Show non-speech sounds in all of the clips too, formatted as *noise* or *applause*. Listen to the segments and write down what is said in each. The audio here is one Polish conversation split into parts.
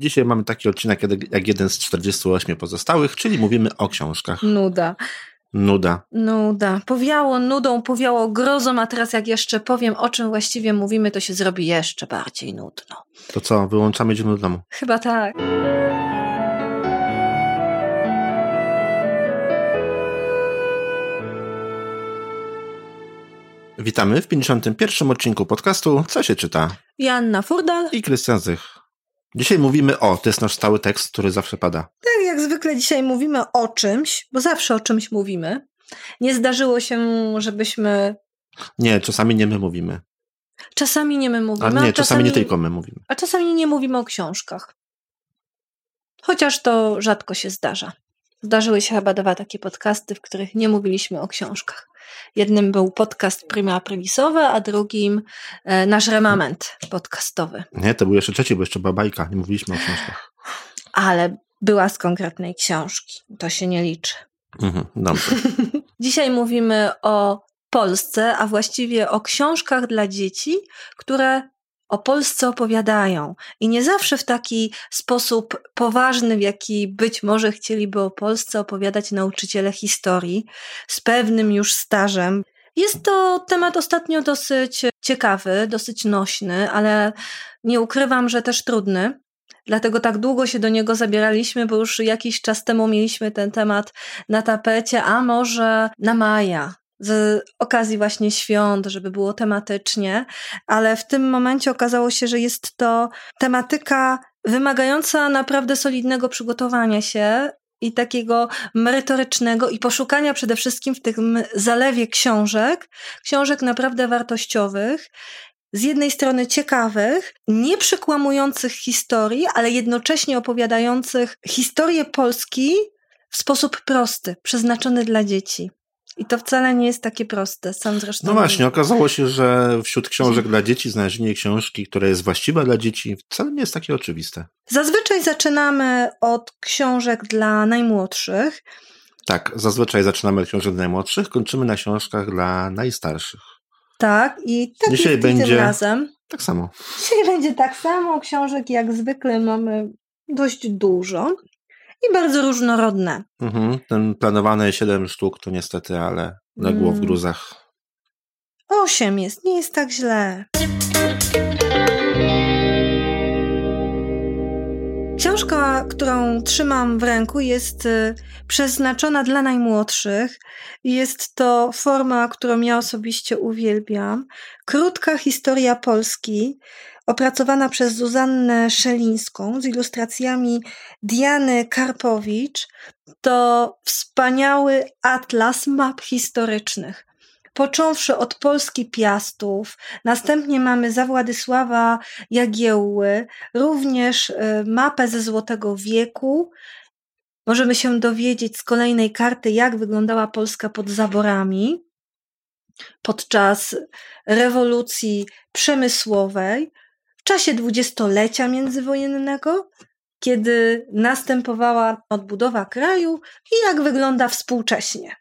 Dzisiaj mamy taki odcinek jak jeden z 48 pozostałych, czyli mówimy o książkach. Nuda. Nuda. Nuda. Powiało nudą, powiało grozą, a teraz jak jeszcze powiem, o czym właściwie mówimy, to się zrobi jeszcze bardziej nudno. To co, wyłączamy dzień domu? Chyba tak. Witamy w 51. odcinku podcastu Co się czyta? Janna Furdal i Krystian Zych. Dzisiaj mówimy o, to jest nasz stały tekst, który zawsze pada. Tak, jak zwykle dzisiaj mówimy o czymś, bo zawsze o czymś mówimy. Nie zdarzyło się, żebyśmy. Nie, czasami nie my mówimy. Czasami nie my mówimy. A nie, czasami, czasami nie tylko my mówimy. A czasami nie mówimy o książkach. Chociaż to rzadko się zdarza. Zdarzyły się chyba dwa takie podcasty, w których nie mówiliśmy o książkach. Jednym był podcast Prima Aprilisowy, a drugim e, nasz remament podcastowy. Nie, to był jeszcze trzeci, bo jeszcze była bajka, nie mówiliśmy o książkach. Ale była z konkretnej książki, to się nie liczy. Mhm, dobrze. *laughs* Dzisiaj mówimy o Polsce, a właściwie o książkach dla dzieci, które o Polsce opowiadają. I nie zawsze w taki sposób poważny, w jaki być może chcieliby o Polsce opowiadać nauczyciele historii z pewnym już stażem. Jest to temat ostatnio dosyć ciekawy, dosyć nośny, ale nie ukrywam, że też trudny. Dlatego tak długo się do niego zabieraliśmy, bo już jakiś czas temu mieliśmy ten temat na tapecie, a może na maja, z okazji właśnie świąt, żeby było tematycznie, ale w tym momencie okazało się, że jest to tematyka wymagająca naprawdę solidnego przygotowania się i takiego merytorycznego i poszukania przede wszystkim w tym zalewie książek, książek naprawdę wartościowych, z jednej strony ciekawych, nie przekłamujących historii, ale jednocześnie opowiadających historię Polski w sposób prosty, przeznaczony dla dzieci. I to wcale nie jest takie proste. Sam zresztą. No właśnie, okazało się, że wśród książek dla dzieci znalezienie książki, która jest właściwa dla dzieci, wcale nie jest takie oczywiste. Zazwyczaj zaczynamy od książek dla najmłodszych. Tak, zazwyczaj zaczynamy od książek dla najmłodszych, kończymy na książkach dla najstarszych. Tak, i tak Dzisiaj jest będzie tym razem. Tak samo. Dzisiaj będzie tak samo. Książek jak zwykle mamy dość dużo i bardzo różnorodne. Mhm, ten planowane 7 sztuk to niestety, ale legło mm. w gruzach. Osiem jest, nie jest tak źle. Książka, którą trzymam w ręku, jest y, przeznaczona dla najmłodszych. Jest to forma, którą ja osobiście uwielbiam. Krótka historia Polski, opracowana przez Zuzannę Szelińską z ilustracjami Diany Karpowicz. To wspaniały atlas map historycznych począwszy od Polski Piastów, następnie mamy za Władysława Jagiełły, również y, mapę ze Złotego Wieku. Możemy się dowiedzieć z kolejnej karty, jak wyglądała Polska pod zaborami podczas rewolucji przemysłowej, czasie dwudziestolecia międzywojennego, kiedy następowała odbudowa kraju i jak wygląda współcześnie.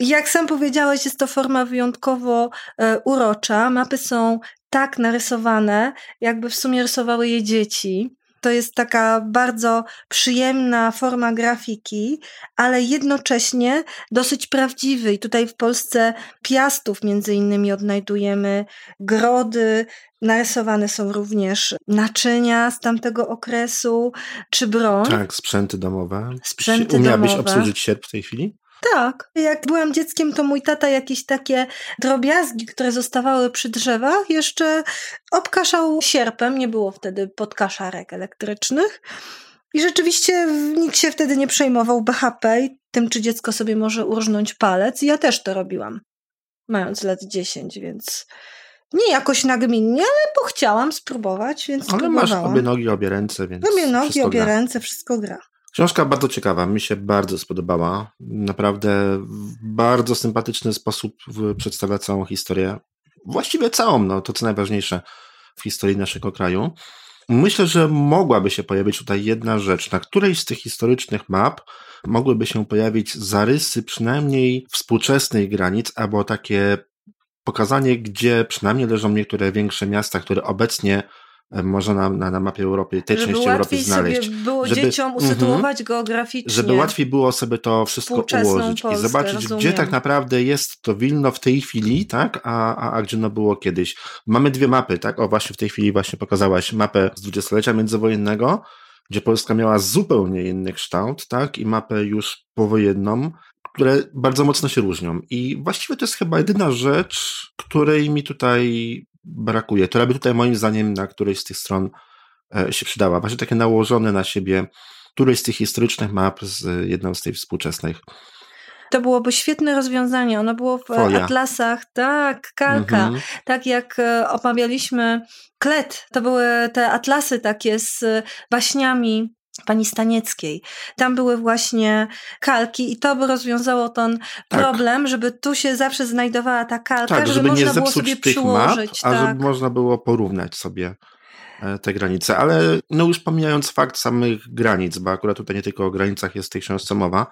Jak sam powiedziałeś, jest to forma wyjątkowo e, urocza. Mapy są tak narysowane, jakby w sumie rysowały je dzieci. To jest taka bardzo przyjemna forma grafiki, ale jednocześnie dosyć prawdziwy. I tutaj w Polsce Piastów między innymi odnajdujemy grody, narysowane są również naczynia z tamtego okresu, czy broń. Tak, sprzęty domowe. Sprzęty Umiałabyś domowe. obsłużyć sierp w tej chwili? Tak. Jak byłam dzieckiem, to mój tata jakieś takie drobiazgi, które zostawały przy drzewach, jeszcze obkaszał sierpem. Nie było wtedy podkaszarek elektrycznych. I rzeczywiście nikt się wtedy nie przejmował BHP i tym, czy dziecko sobie może urżnąć palec. I ja też to robiłam, mając lat 10, więc nie jakoś nagminnie, ale bo chciałam spróbować, więc Ale próbowałam. masz obie nogi, obie ręce, więc Obie nogi, obie gra. ręce, wszystko gra. Książka bardzo ciekawa, mi się bardzo spodobała. Naprawdę w bardzo sympatyczny sposób przedstawia całą historię. Właściwie całą, no to co najważniejsze w historii naszego kraju. Myślę, że mogłaby się pojawić tutaj jedna rzecz. Na którejś z tych historycznych map mogłyby się pojawić zarysy przynajmniej współczesnych granic, albo takie pokazanie, gdzie przynajmniej leżą niektóre większe miasta, które obecnie e, można na, na, na mapie Europy, tej żeby części Europy znaleźć. Żeby było żeby, dzieciom usytuować mm, geograficznie. Żeby łatwiej było sobie to wszystko ułożyć Polskę, i zobaczyć, rozumiem. gdzie tak naprawdę jest to Wilno w tej chwili, tak, a, a, a gdzie no było kiedyś. Mamy dwie mapy, tak, o właśnie w tej chwili właśnie pokazałaś mapę z dwudziestolecia międzywojennego, gdzie Polska miała zupełnie inny kształt, tak, i mapę już powojenną, które bardzo mocno się różnią. I właściwie to jest chyba jedyna rzecz, której mi tutaj brakuje, która by tutaj moim zdaniem na którejś z tych stron e, się przydała. Właśnie takie nałożone na siebie którejś z tych historycznych map z jedną z tych współczesnych. To byłoby świetne rozwiązanie. Ono było w Folia. atlasach, tak, kalka. Mhm. Tak jak e, omawialiśmy Klet, to były te atlasy takie z baśniami pani Stanieckiej. Tam były właśnie kalki i to by rozwiązało ten tak. problem, żeby tu się zawsze znajdowała ta kalka, tak, żeby, żeby można było sobie przyłożyć. Map, a tak. żeby można było porównać sobie e, te granice. Ale no już pomijając fakt samych granic, bo akurat tutaj nie tylko o granicach jest w tej książce mowa,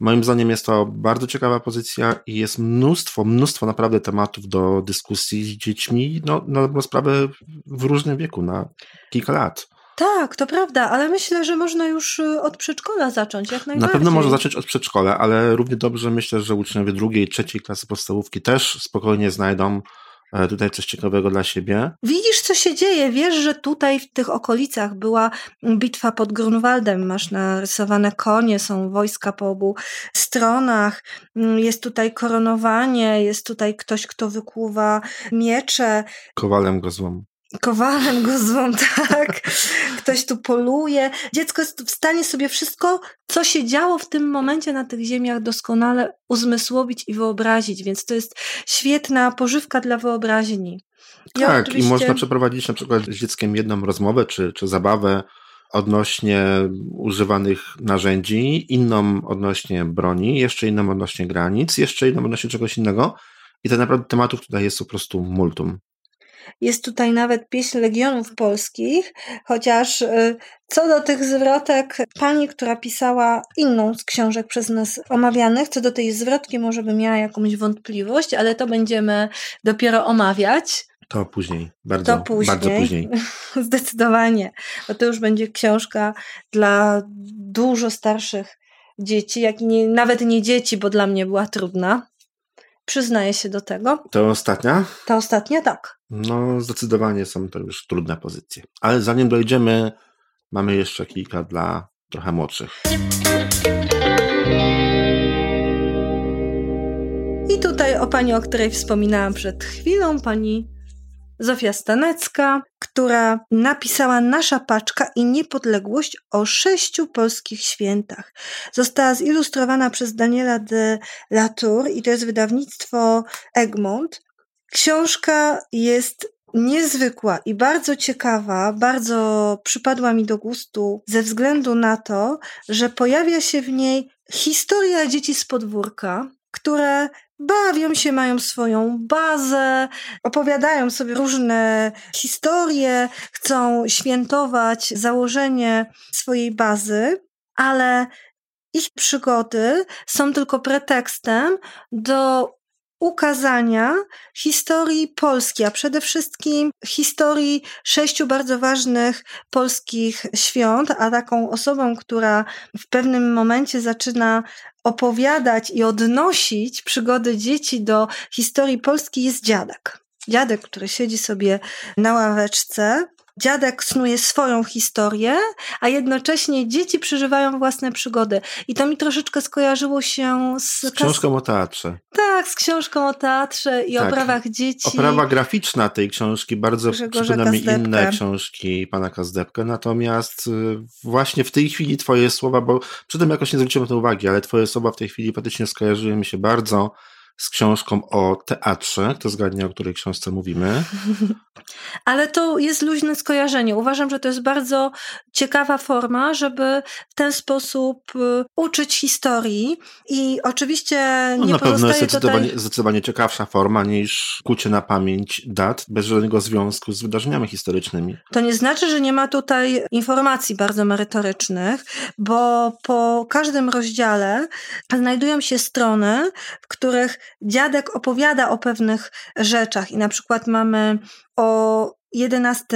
Moim zdaniem jest to bardzo ciekawa pozycja i jest mnóstwo, mnóstwo naprawdę tematów do dyskusji z dziećmi, no, na sprawę w różnym wieku, na kilka lat. Tak, to prawda, ale myślę, że można już y, od przedszkola zacząć, jak najbardziej. Na pewno można zacząć od przedszkola, ale równie dobrze myślę, że uczniowie drugiej, trzeciej klasy podstawówki też spokojnie znajdą e, tutaj coś ciekawego dla siebie. Widzisz, co się dzieje. Wiesz, że tutaj w tych okolicach była bitwa pod Grunwaldem. Masz narysowane konie, są wojska po obu stronach. Mm, jest tutaj koronowanie, jest tutaj ktoś, kto wykuwa miecze. Kowalem go złom kowalem go zwą, *laughs* tak? Ktoś tu poluje. Dziecko jest w stanie sobie wszystko, co się działo w tym momencie na tych ziemiach, doskonale uzmysłowić i wyobrazić, więc to jest świetna pożywka dla wyobraźni. Ja tak, oczywiście... i można przeprowadzić na przykład z dzieckiem jedną rozmowę czy, czy zabawę odnośnie używanych narzędzi, inną odnośnie broni, jeszcze inną odnośnie granic, jeszcze inną odnośnie czegoś innego. I tak naprawdę tematów tutaj jest po prostu multum. Jest tutaj nawet pieśń Legionów Polskich, chociaż y, co do tych zwrotek, pani, która pisała inną z książek przez nas omawianych, co do tej zwrotki może by miała jakąś wątpliwość, ale to będziemy dopiero omawiać. To później, bardzo, to później. bardzo później. *laughs* Zdecydowanie, bo to już będzie książka dla dużo starszych dzieci, jak nie, nawet nie dzieci, bo dla mnie była trudna. Przyznaję się do tego. To ostatnia? Ta ostatnia, tak. No, zdecydowanie są to już trudne pozycje. Ale zanim dojdziemy, mamy jeszcze kilka dla trochę młodszych. I tutaj o pani, o której wspominałam przed chwilą, pani Zofia Stanecka, która napisała Nasza paczka i niepodległość o sześciu polskich świętach. Została zilustrowana przez Daniela de Latour i to jest wydawnictwo Egmont. Książka jest niezwykła i bardzo ciekawa, bardzo przypadła mi do gustu ze względu na to, że pojawia się w niej historia dzieci z podwórka, które bawią się, mają swoją bazę, opowiadają sobie różne historie, chcą świętować założenie swojej bazy, ale ich przygody są tylko pretekstem do ukazania historii Polski, a przede wszystkim historii sześciu bardzo ważnych polskich świąt, a taką osobą, która w pewnym momencie zaczyna opowiadać i odnosić przygody dzieci do historii Polski jest dziadek. Dziadek, który siedzi sobie na ławeczce dziadek snuje swoją historię, a jednocześnie dzieci przeżywają własne przygody. I to mi troszeczkę skojarzyło się z... Z książką o teatrze. Tak, z książką o teatrze i tak. oprawach dzieci. Oprawa graficzna tej książki bardzo przypomina mi inne książki pana Kazdepkę, natomiast y, właśnie w tej chwili twoje słowa, bo przy tym jakoś nie zwróciłem na to uwagi, ale twoje słowa w tej chwili faktycznie skojarzyły mi się bardzo z książką o teatrze. Kto zgadnie, o której książce mówimy? *laughs* Ale to jest luźne skojarzenie. Uważam, że to jest bardzo ciekawa forma, żeby w ten sposób y, uczyć historii i oczywiście nie no, Na pewno jest zdecydowanie, tutaj... zdecydowanie ciekawsza forma niż kucie na pamięć dat bez żadnego związku z wydarzeniami historycznymi. To nie znaczy, że nie ma tutaj informacji bardzo merytorycznych, bo po każdym rozdziale znajdują się strony, w których dziadek opowiada o pewnych rzeczach i na przykład mamy o 11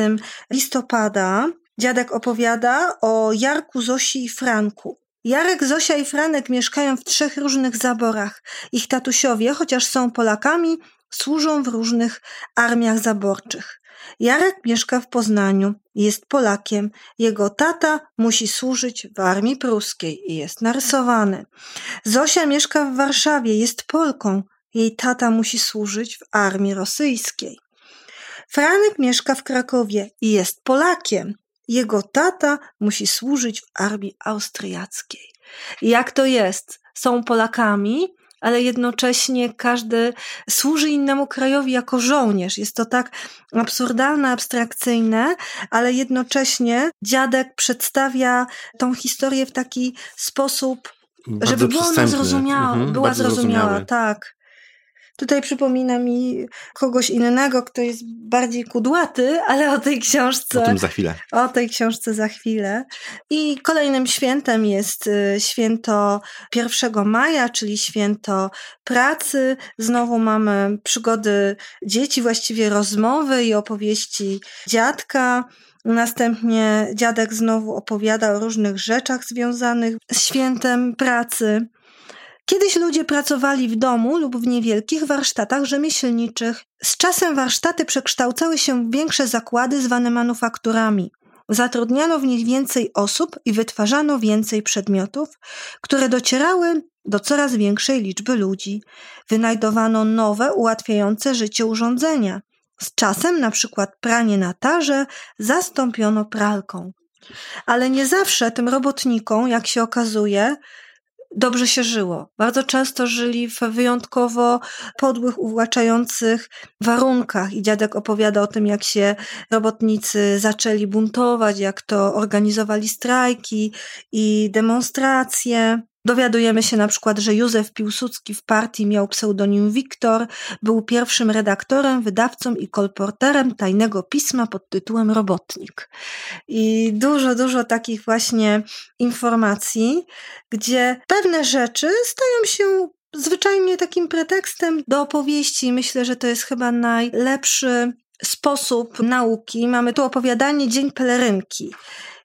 listopada dziadek opowiada o Jarku, Zosi i Franku. Jarek, Zosia i Franek mieszkają w trzech różnych zaborach. Ich tatusiowie, chociaż są Polakami, służą w różnych armiach zaborczych. Jarek mieszka w Poznaniu, jest Polakiem. Jego tata musi służyć w armii pruskiej i jest narysowany. Zosia mieszka w Warszawie, jest Polką. Jej tata musi służyć w armii rosyjskiej. Franek mieszka w Krakowie i jest Polakiem. Jego tata musi służyć w armii austriackiej. Jak to jest? Są Polakami, ale jednocześnie każdy służy innemu krajowi jako żołnierz. Jest to tak absurdalne, abstrakcyjne, ale jednocześnie dziadek przedstawia tą historię w taki sposób, Bardzo żeby była ona zrozumiała, Mhm, była zrozumiała, tak. Tutaj przypomina mi kogoś innego, kto jest bardziej kudłaty, ale o tej książce O tym za chwilę. o tej książce za chwilę. I kolejnym świętem jest y, święto 1 maja, czyli święto pracy. Znowu mamy przygody dzieci, właściwie rozmowy i opowieści dziadka. Następnie dziadek znowu opowiada o różnych rzeczach związanych z świętem pracy. Kiedyś ludzie pracowali w domu lub w niewielkich warsztatach rzemieślniczych. Z czasem warsztaty przekształcały się w większe zakłady zwane manufakturami. Zatrudniano w nich więcej osób i wytwarzano więcej przedmiotów, które docierały do coraz większej liczby ludzi. Wynajdowano nowe, ułatwiające życie urządzenia. Z czasem, na przykład pranie na tarze, zastąpiono pralką. Ale nie zawsze tym robotnikom, jak się okazuje, dobrze się żyło. Bardzo często żyli w wyjątkowo podłych, uwłaczających warunkach. I dziadek opowiada o tym, jak się robotnicy zaczęli buntować, jak to organizowali strajki i demonstracje. Dowiadujemy się na przykład, że Józef Piłsudski w partii miał pseudonim Wiktor, był pierwszym redaktorem, wydawcą i kolporterem tajnego pisma pod tytułem Robotnik. I dużo, dużo takich właśnie informacji, gdzie pewne rzeczy stają się zwyczajnie takim pretekstem do opowieści. Myślę, że to jest chyba najlepszy sposób nauki. Mamy tu opowiadanie Dzień Pelerynki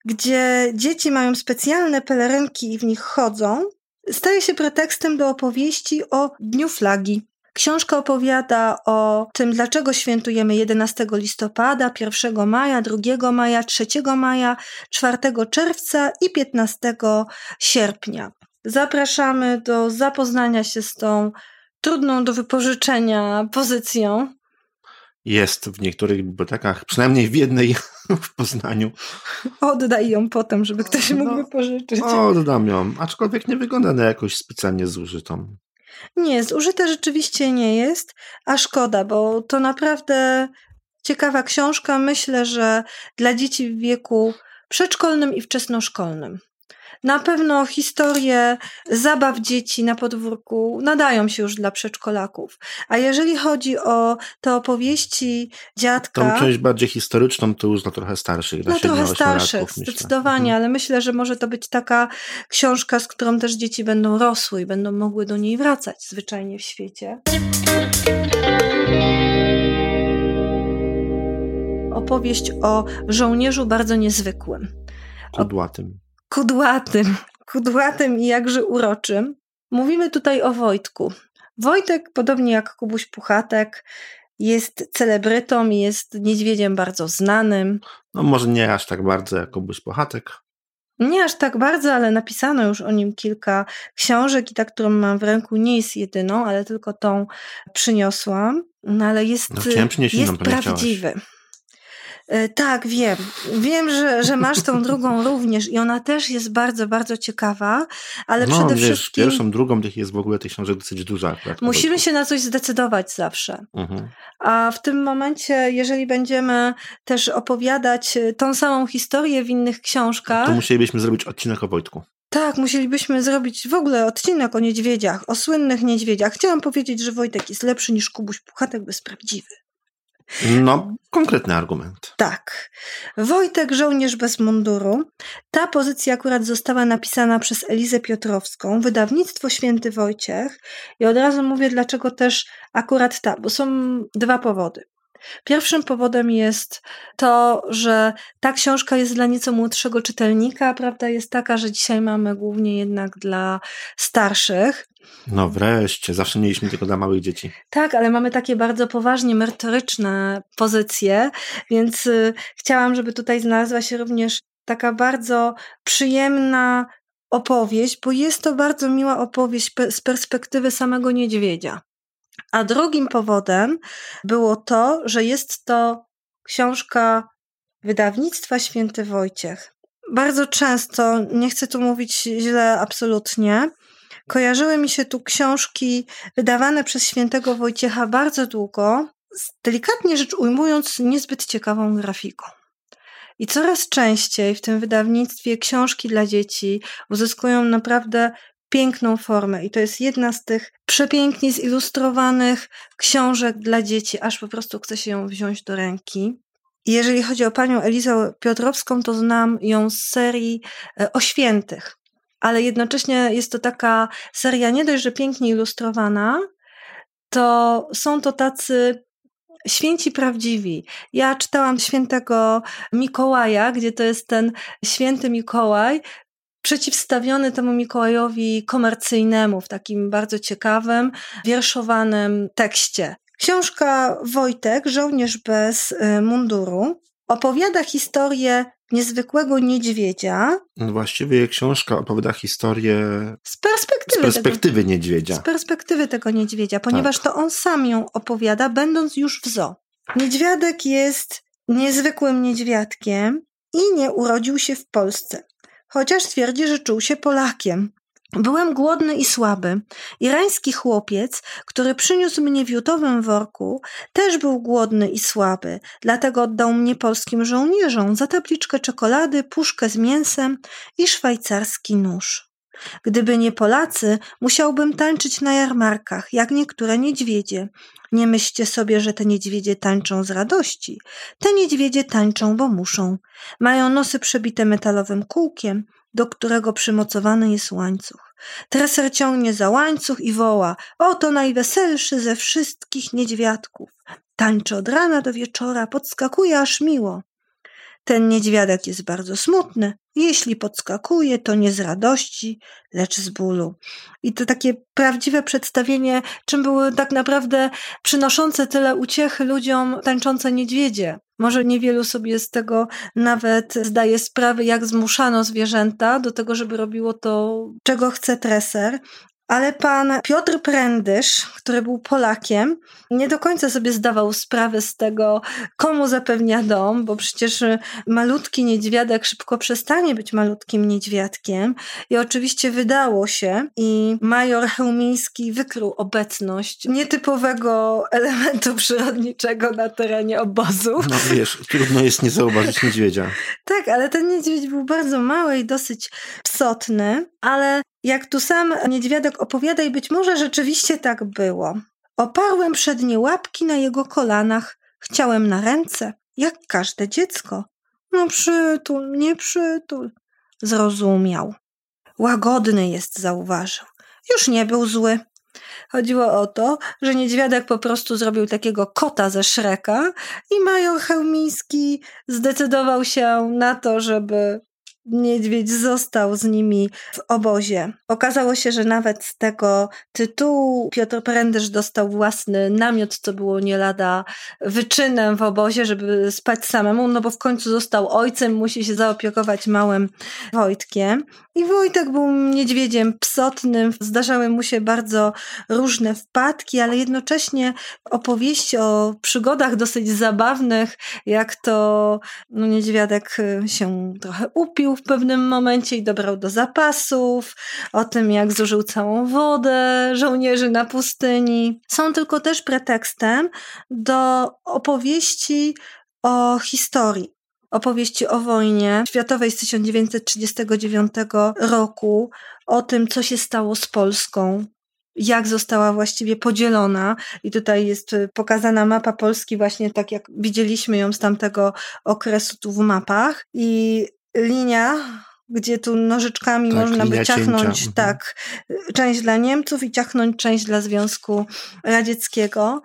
gdzie dzieci mają specjalne pelerynki i w nich chodzą, staje się pretekstem do opowieści o Dniu Flagi. Książka opowiada o tym, dlaczego świętujemy 11 listopada, 1 maja, 2 maja, 3 maja, 4 czerwca i 15 sierpnia. Zapraszamy do zapoznania się z tą trudną do wypożyczenia pozycją. Jest w niektórych bibliotekach, przynajmniej w jednej *laughs* w Poznaniu. Oddaj ją potem, żeby ktoś mógł No. wypożyczyć. Oddam ją, aczkolwiek nie wygląda na jakoś specjalnie zużytą. Nie, zużyte rzeczywiście nie jest, a szkoda, bo to naprawdę ciekawa książka. Myślę, że dla dzieci w wieku przedszkolnym i wczesnoszkolnym. Na pewno historie zabaw dzieci na podwórku nadają się już dla przedszkolaków. A jeżeli chodzi o te opowieści dziadka. Tą część bardziej historyczną to już dla trochę starszych, dla No trochę 7-8 starszych, myślę. zdecydowanie, Mhm. ale myślę, że może to być taka książka, z którą też dzieci będą rosły i będą mogły do niej wracać zwyczajnie w świecie. Opowieść o żołnierzu bardzo niezwykłym, Kudłatym. Kudłatym, kudłatym i jakże uroczym. Mówimy tutaj o Wojtku. Wojtek, podobnie jak Kubuś Puchatek, jest celebrytą, jest niedźwiedziem bardzo znanym. No może nie aż tak bardzo jak Kubuś Pochatek. Nie aż tak bardzo, ale napisano już o nim kilka książek i ta, którą mam w ręku, nie jest jedyną, ale tylko tą przyniosłam. No ale jest, No, jest pewnie chciałaś. E, Tak, wiem. Wiem, że, że masz tą drugą *laughs* również i ona też jest bardzo, bardzo ciekawa, ale no przede wiesz, wszystkim pierwszą, drugą tych jest w ogóle tych książek dosyć duża akurat. musimy się na coś zdecydować zawsze. Mhm. A w tym momencie, jeżeli będziemy też opowiadać e, tą samą historię w innych książkach, To musielibyśmy zrobić odcinek o Wojtku. Tak, musielibyśmy zrobić w ogóle odcinek o niedźwiedziach, o słynnych niedźwiedziach. Chciałam powiedzieć, że Wojtek jest lepszy niż Kubuś Puchatek, bo jest prawdziwy. No, konkretny argument. Tak. Wojtek, żołnierz bez munduru. Ta pozycja akurat została napisana przez Elizę Piotrowską, wydawnictwo Święty Wojciech. I od razu mówię, dlaczego też akurat ta, bo są dwa powody. Pierwszym powodem jest to, że ta książka jest dla nieco młodszego czytelnika. Prawda jest taka, że dzisiaj mamy głównie jednak dla starszych. No wreszcie, zawsze mieliśmy tylko dla małych dzieci. Tak, ale mamy takie bardzo poważnie merytoryczne pozycje, więc y, chciałam, żeby tutaj znalazła się również taka bardzo przyjemna opowieść, bo jest to bardzo miła opowieść z perspektywy samego niedźwiedzia. A drugim powodem było to, że jest to książka wydawnictwa Święty Wojciech. Bardzo często, nie chcę tu mówić źle absolutnie, kojarzyły mi się tu książki wydawane przez Świętego Wojciecha bardzo długo, z delikatnie rzecz ujmując, niezbyt ciekawą grafiką. I coraz częściej w tym wydawnictwie książki dla dzieci uzyskują naprawdę piękną formę. I to jest jedna z tych przepięknie zilustrowanych książek dla dzieci, aż po prostu chce się ją wziąć do ręki. Jeżeli chodzi o panią Elizę Piotrowską, to znam ją z serii e, o świętych. Ale jednocześnie jest to taka seria nie dość, że pięknie ilustrowana, to są to tacy święci prawdziwi. Ja czytałam świętego Mikołaja, gdzie to jest ten święty Mikołaj, przeciwstawiony temu Mikołajowi komercyjnemu w takim bardzo ciekawym, wierszowanym tekście. Książka Wojtek, żołnierz bez y, munduru, opowiada historię niezwykłego niedźwiedzia. No właściwie książka opowiada historię z perspektywy, z perspektywy tego, niedźwiedzia. Z perspektywy tego niedźwiedzia, ponieważ tak. to on sam ją opowiada, będąc już w zoo. Niedźwiadek jest niezwykłym niedźwiadkiem i nie urodził się w Polsce chociaż twierdzi, że czuł się Polakiem. Byłem głodny i słaby. Irański chłopiec, który przyniósł mnie w jutowym worku, też był głodny i słaby, dlatego oddał mnie polskim żołnierzom za tabliczkę czekolady, puszkę z mięsem i szwajcarski nóż. Gdyby nie Polacy, musiałbym tańczyć na jarmarkach, jak niektóre niedźwiedzie. Nie myślcie sobie, że te niedźwiedzie tańczą z radości. Te niedźwiedzie tańczą, bo muszą. Mają nosy przebite metalowym kółkiem, do którego przymocowany jest łańcuch. Treser ciągnie za łańcuch i woła: Oto najweselszy ze wszystkich niedźwiadków. Tańczy od rana do wieczora, podskakuje aż miło. Ten niedźwiadek jest bardzo smutny. Jeśli podskakuje, to nie z radości, lecz z bólu. I to takie prawdziwe przedstawienie, czym były tak naprawdę przynoszące tyle uciechy ludziom tańczące niedźwiedzie. Może niewielu sobie z tego nawet zdaje sprawę, jak zmuszano zwierzęta do tego, żeby robiło to, czego chce treser, ale pan Piotr Prędysz, który był Polakiem, nie do końca sobie zdawał sprawę z tego, komu zapewnia dom, bo przecież malutki niedźwiadek szybko przestanie być malutkim niedźwiadkiem. I oczywiście wydało się, i major Chełmiński wykrył obecność nietypowego elementu przyrodniczego na terenie obozu. No wiesz, trudno jest nie zauważyć niedźwiedzia. tak, ale ten niedźwiedź był bardzo mały i dosyć psotny, ale jak tu sam niedźwiadek opowiada, i być może rzeczywiście tak było. Oparłem przednie łapki na jego kolanach, chciałem na ręce, jak każde dziecko. No przytul, nie przytul. Zrozumiał. Łagodny jest, zauważył. Już nie był zły. Chodziło o to, że niedźwiadek po prostu zrobił takiego kota ze Szreka i major Chełmiński zdecydował się na to, żeby niedźwiedź został z nimi w obozie. Okazało się, że nawet z tego tytułu Piotr Prędysz dostał własny namiot, co było nie lada wyczynem w obozie, żeby spać samemu, no bo w końcu został ojcem, musi się zaopiekować małym Wojtkiem. I Wojtek był niedźwiedziem psotnym, zdarzały mu się bardzo różne wpadki, ale jednocześnie opowieści o przygodach dosyć zabawnych, jak to no, niedźwiadek się trochę upił w pewnym momencie i dobrał do zapasów, o tym jak zużył całą wodę żołnierzy na pustyni. Są tylko też pretekstem do opowieści o historii opowieści o wojnie światowej z 1939 roku, o tym, co się stało z Polską, jak została właściwie podzielona. I tutaj jest pokazana mapa Polski, właśnie tak jak widzieliśmy ją z tamtego okresu tu w mapach. I linia gdzie tu nożyczkami tak, można by ciachnąć cięcia. Mhm. tak, część dla Niemców i ciachnąć część dla Związku Radzieckiego.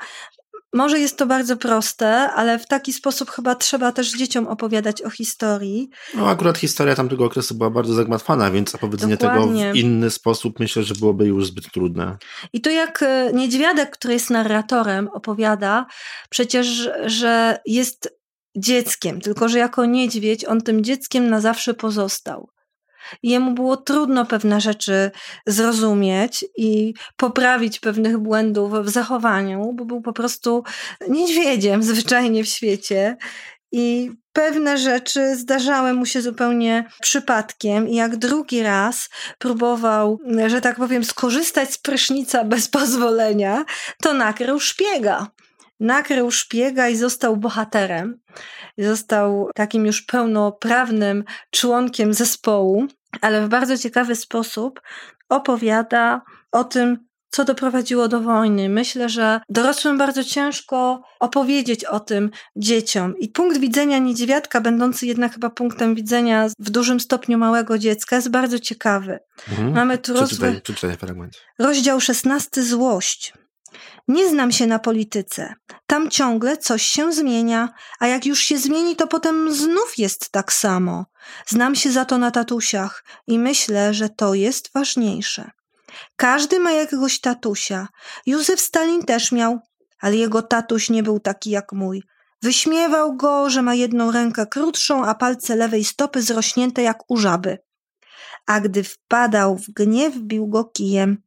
może jest to bardzo proste, ale w taki sposób chyba trzeba też dzieciom opowiadać o historii. No akurat historia tamtego okresu była bardzo zagmatwana, więc opowiedzenie Dokładnie. tego w inny sposób myślę, że byłoby już zbyt trudne. I to jak e, Niedźwiadek, który jest narratorem, opowiada przecież, że jest dzieckiem, tylko że jako niedźwiedź on tym dzieckiem na zawsze pozostał. Jemu było trudno pewne rzeczy zrozumieć i poprawić pewnych błędów w zachowaniu, bo był po prostu niedźwiedziem zwyczajnie w świecie. I pewne rzeczy zdarzały mu się zupełnie przypadkiem, i jak drugi raz próbował, że tak powiem, skorzystać z prysznica bez *laughs* pozwolenia, to nakrył szpiega nakrył szpiega i został bohaterem. Został takim już pełnoprawnym członkiem zespołu, ale w bardzo ciekawy sposób opowiada o tym, co doprowadziło do wojny. Myślę, że dorosłym bardzo ciężko opowiedzieć o tym dzieciom. I punkt widzenia niedźwiadka, będący jednak chyba punktem widzenia w dużym stopniu małego dziecka, jest bardzo ciekawy. Mhm. Mamy tu przeczytaj, przeczytaj fragment. rozdział 16 Złość. Nie znam się na polityce. Tam ciągle coś się zmienia, a jak już się zmieni, to potem znów jest tak samo. Znam się za to na tatusiach i myślę, że to jest ważniejsze. Każdy ma jakiegoś tatusia. Józef Stalin też miał, ale jego tatuś nie był taki jak mój. Wyśmiewał go, że ma jedną rękę krótszą, a palce lewej stopy zrośnięte jak u żaby. A gdy wpadał w gniew, bił go kijem.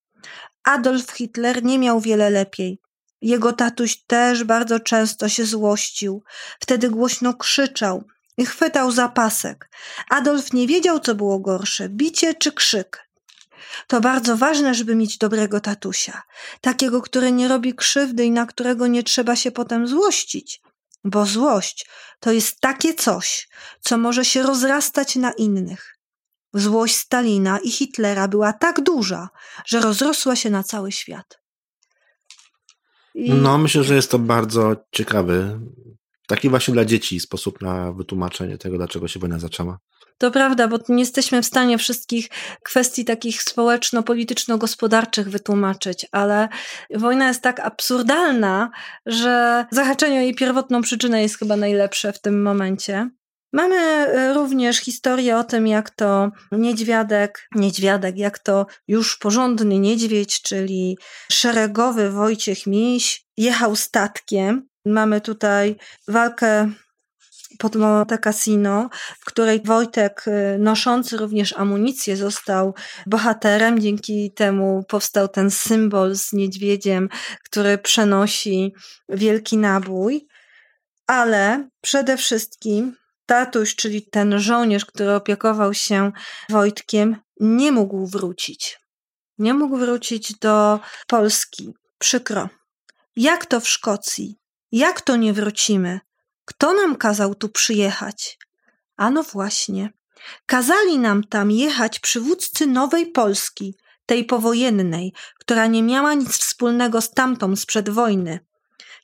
Adolf Hitler nie miał wiele lepiej. Jego tatuś też bardzo często się złościł. Wtedy głośno krzyczał i chwytał za pasek. Adolf nie wiedział, co było gorsze bicie czy krzyk. To bardzo ważne, żeby mieć dobrego tatusia, takiego, który nie robi krzywdy i na którego nie trzeba się potem złościć, bo złość to jest takie coś, co może się rozrastać na innych. Złość Stalina i Hitlera była tak duża, że rozrosła się na cały świat. I... No, myślę, że jest to bardzo ciekawy, taki właśnie dla dzieci sposób na wytłumaczenie tego, dlaczego się wojna zaczęła. To prawda, bo nie jesteśmy w stanie wszystkich kwestii takich społeczno-polityczno-gospodarczych wytłumaczyć, ale wojna jest tak absurdalna, że zahaczenie o jej pierwotną przyczynę jest chyba najlepsze w tym momencie. Mamy e, również historię o tym, jak to niedźwiadek, niedźwiadek, jak to już porządny niedźwiedź, czyli szeregowy Wojciech Miś, jechał statkiem. Mamy tutaj walkę pod Monte Cassino, w której Wojtek, y, noszący również amunicję, został bohaterem. Dzięki temu powstał ten symbol z niedźwiedziem, który przenosi wielki nabój. Ale przede wszystkim tatuś, czyli ten żołnierz, który opiekował się Wojtkiem, nie mógł wrócić. Nie mógł wrócić do Polski. Przykro. Jak to w Szkocji? Jak to nie wrócimy? Kto nam kazał tu przyjechać? Ano właśnie. Kazali nam tam jechać przywódcy nowej Polski, tej powojennej, która nie miała nic wspólnego z tamtą sprzed wojny.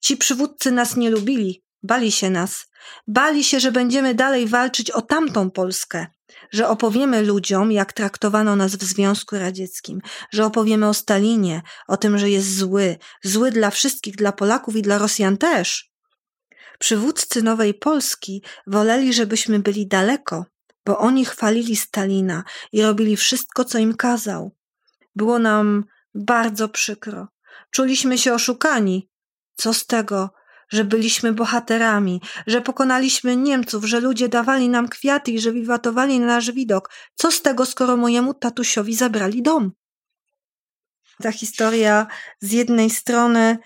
Ci przywódcy nas nie lubili, bali się nas. Bali się, że będziemy dalej walczyć o tamtą Polskę, że opowiemy ludziom, jak traktowano nas w Związku Radzieckim, że opowiemy o Stalinie, o tym, że jest zły, zły dla wszystkich, dla Polaków i dla Rosjan też. Przywódcy Nowej Polski woleli, żebyśmy byli daleko, bo oni chwalili Stalina i robili wszystko, co im kazał. Było nam bardzo przykro. Czuliśmy się oszukani. Co z tego, byliśmy bohaterami, że pokonaliśmy Niemców, że ludzie dawali nam kwiaty i że wiwatowali na nasz widok. Co z tego, skoro mojemu tatusiowi zabrali dom? Ta historia z jednej strony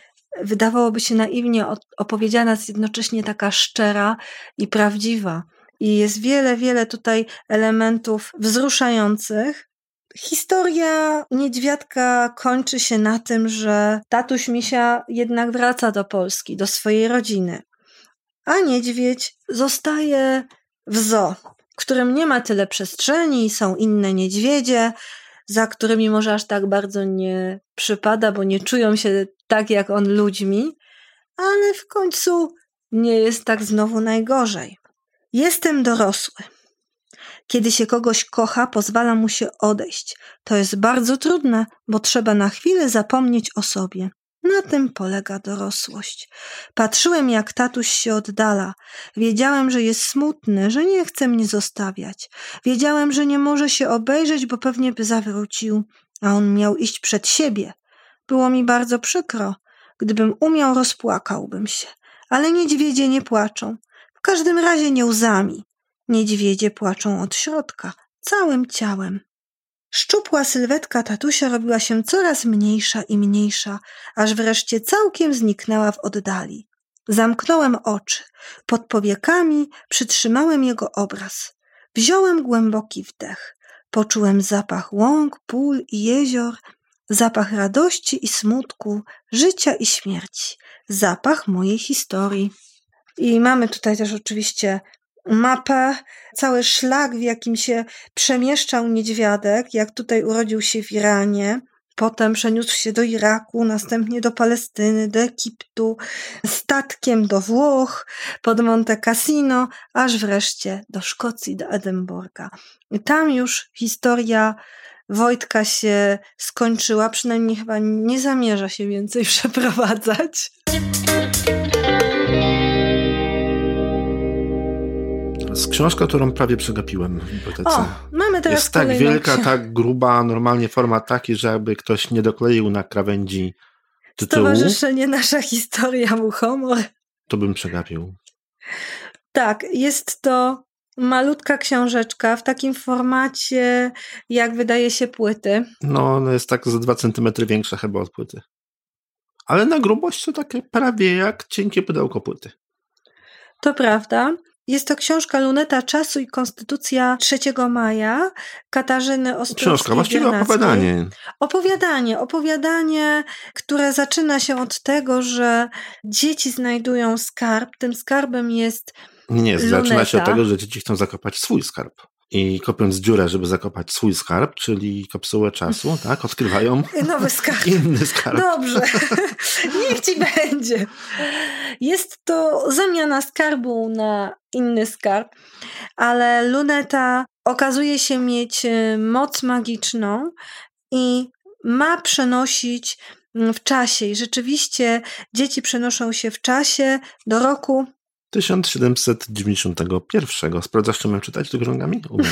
wydawałoby się naiwnie opowiedziana, jest jednocześnie taka szczera i prawdziwa. I jest wiele, wiele tutaj elementów wzruszających. Historia niedźwiadka kończy się na tym, że tatuś misia jednak wraca do Polski, do swojej rodziny, a niedźwiedź zostaje w zoo, którym nie ma tyle przestrzeni, są inne niedźwiedzie, za którymi może aż tak bardzo nie przypada, bo nie czują się tak jak on ludźmi, ale w końcu nie jest tak znowu najgorzej. Jestem dorosły. Kiedy się kogoś kocha, pozwala mu się odejść. To jest bardzo trudne, bo trzeba na chwilę zapomnieć o sobie. Na tym polega dorosłość. Patrzyłem, jak tatuś się oddala. Wiedziałem, że jest smutny, że nie chce mnie zostawiać. Wiedziałem, że nie może się obejrzeć, bo pewnie by zawrócił, a on miał iść przed siebie. Było mi bardzo przykro. Gdybym umiał, rozpłakałbym się. Ale niedźwiedzie nie płaczą. W każdym razie nie łzami. Niedźwiedzie płaczą od środka, całym ciałem. Szczupła sylwetka tatusia robiła się coraz mniejsza i mniejsza, aż wreszcie całkiem zniknęła w oddali. Zamknąłem oczy. Pod powiekami przytrzymałem jego obraz. Wziąłem głęboki wdech. Poczułem zapach łąk, pól i jezior, zapach radości i smutku, życia i śmierci, zapach mojej historii. I mamy tutaj też oczywiście mapę, cały szlak, w jakim się przemieszczał niedźwiadek, jak tutaj urodził się w Iranie, potem przeniósł się do Iraku, następnie do Palestyny, do Egiptu, statkiem do Włoch, pod Monte Cassino, aż wreszcie do Szkocji, do Edynburga. I tam już historia Wojtka się skończyła, przynajmniej chyba nie zamierza się więcej *laughs* przeprowadzać. Jest książka, którą prawie przegapiłem w bibliotece. O, mamy teraz Jest tak wielka, tak gruba, normalnie format taki, że jakby ktoś nie dokleił na krawędzi tytułu. Stowarzyszenie Nasza Historia mu humor. To bym przegapił. Tak, jest to malutka książeczka w takim formacie, jak wydaje się płyty. No, ona jest tak ze dwa centymetry większa chyba od płyty. Ale na grubość to takie prawie jak cienkie pudełko płyty. To prawda. Jest to książka Luneta Czasu i Konstytucja 3 maja Katarzyny Ostrowskiej Książka, właściwie opowiadanie. Opowiadanie, opowiadanie, które zaczyna się od tego, że dzieci znajdują skarb. Tym skarbem jest Nie, nie Luneta. zaczyna się od tego, że dzieci chcą zakopać swój skarb. I kopiąc dziurę, żeby zakopać swój skarb, czyli kapsułę czasu, tak, odkrywają *laughs* nowy skarb. inny skarb. Dobrze, *laughs* niech ci będzie. Jest to zamiana skarbu na inny skarb, ale luneta okazuje się mieć e, moc magiczną i ma przenosić mm, w czasie. I rzeczywiście dzieci przenoszą się w czasie do roku 1791. Sprawdzasz, czy mam czytać do grągami? Umiem.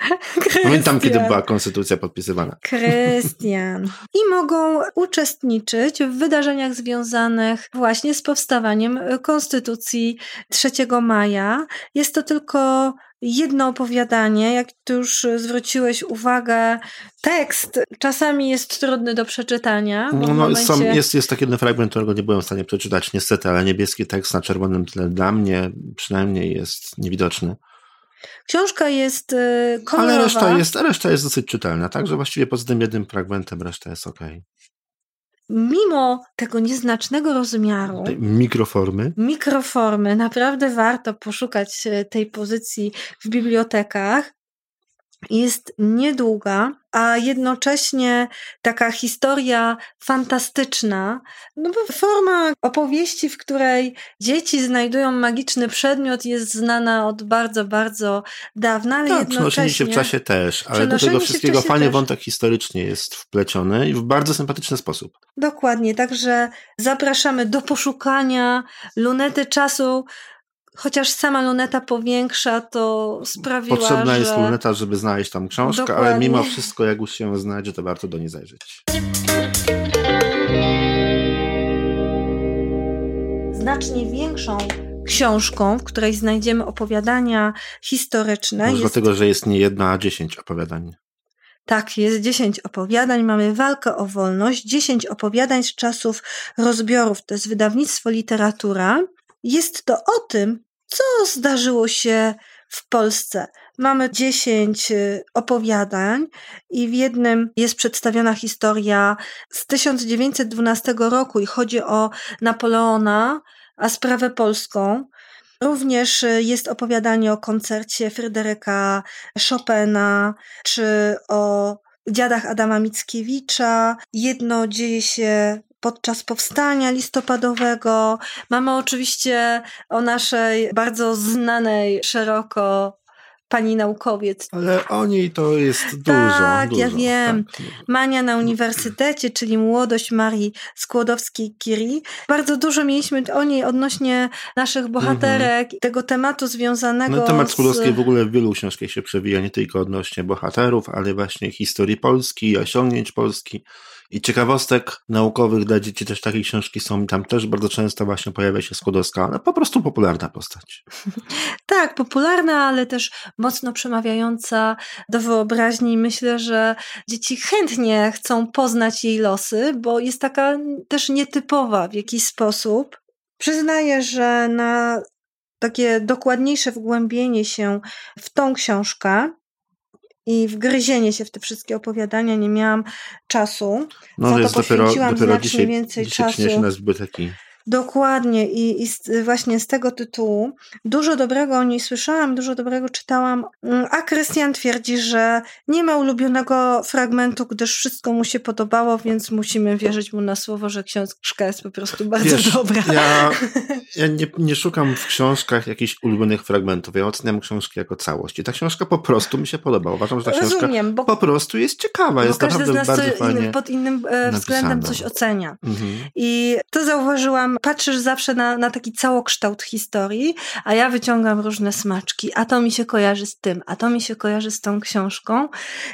*laughs* Pamiętam, kiedy była konstytucja podpisywana. Krystian. I mogą uczestniczyć w wydarzeniach związanych właśnie z powstawaniem Konstytucji 3 maja. Jest to tylko jedno opowiadanie, jak tu już zwróciłeś uwagę, tekst czasami jest trudny do przeczytania. No, no momencie... są, jest, jest taki jeden fragment, którego nie byłem w stanie przeczytać niestety, ale niebieski tekst na czerwonym tle dla mnie przynajmniej jest niewidoczny. Książka jest y, kolorowa. Ale reszta jest, reszta jest dosyć czytelna, także właściwie poza tym jednym fragmentem reszta jest ok. Mimo tego nieznacznego rozmiaru, mikroformy, mikroformy, naprawdę warto poszukać y, tej pozycji w bibliotekach. Jest niedługa, a jednocześnie taka historia fantastyczna. No bo forma opowieści, w której dzieci znajdują magiczny przedmiot, jest znana od bardzo, bardzo dawna, ale tak, przenoszenie się w czasie też, ale do tego wszystkiego też. wątek historyczny jest wpleciony i w bardzo sympatyczny sposób. Dokładnie, także zapraszamy do poszukania lunety czasu. Chociaż sama luneta powiększa, to sprawiła, Potrzebna że... jest luneta, żeby znaleźć tam książkę, ale Dokładnie. mimo wszystko, jak już się znajdzie, to warto do niej zajrzeć. znacznie większą książką, w której znajdziemy opowiadania historyczne. Może Jest, dlatego, że jest nie jedna, a dziesięć opowiadań. Tak, jest 10 opowiadań. Mamy walkę o wolność, 10 opowiadań z czasów rozbiorów. To jest wydawnictwo literatura. Jest to o tym, co zdarzyło się w Polsce. Mamy 10 y, opowiadań i w jednym jest przedstawiona historia z 1912 roku i chodzi o Napoleona, a sprawę polską. Również y, jest opowiadanie o koncercie Fryderyka Chopina, czy o dziadach Adama Mickiewicza. Jedno dzieje się podczas powstania listopadowego. Mamy oczywiście o naszej bardzo znanej szeroko pani naukowiec. Ale o niej to jest dużo. Tak, dużo, ja wiem. Tak. Mania na uniwersytecie, czyli młodość Marii Skłodowskiej-Curie. Bardzo dużo mieliśmy o niej odnośnie naszych bohaterek, tego tematu związanego No, temat z... Skłodowskiej w ogóle w wielu książkach się przewija, nie tylko odnośnie bohaterów, ale właśnie historii Polski, osiągnięć Polski i ciekawostek naukowych dla dzieci też takie książki są. Tam też bardzo często właśnie pojawia się Skłodowska, ale po prostu popularna postać. *laughs* Tak, popularna, ale też mocno przemawiająca do wyobraźni. Myślę, że dzieci chętnie chcą poznać jej losy, bo jest taka też nietypowa w jakiś sposób. Przyznaję, że na takie dokładniejsze wgłębienie się w tą książkę i wgryzienie się w te wszystkie opowiadania nie miałam czasu. No, Za to jest dopiero, poświęciłam dopiero znacznie dzisiaj, więcej dzisiaj czasu. przyniesie nas biblioteki. Dokładnie i, i z, właśnie z tego tytułu dużo dobrego o niej słyszałam, dużo dobrego czytałam, Mm, a Krystian twierdzi, że nie ma ulubionego fragmentu, gdyż wszystko mu się podobało, więc musimy wierzyć mu na słowo, że książka jest po prostu bardzo Wiesz, dobra. Ja, *laughs* ja nie, nie szukam w książkach jakichś ulubionych fragmentów. Ja oceniam książki jako całość. I ta książka po prostu mi się podoba. Uważam, że ta książka Rozumiem, bo, po prostu jest ciekawa. Jest każdy z naprawdę nas bardzo fajnie. pod innym e, względem coś ocenia. Mhm. I to zauważyłam, patrzysz zawsze na, na taki całokształt historii, a ja wyciągam różne smaczki, a to mi się kojarzy z tym, a to mi się kojarzy z tą książką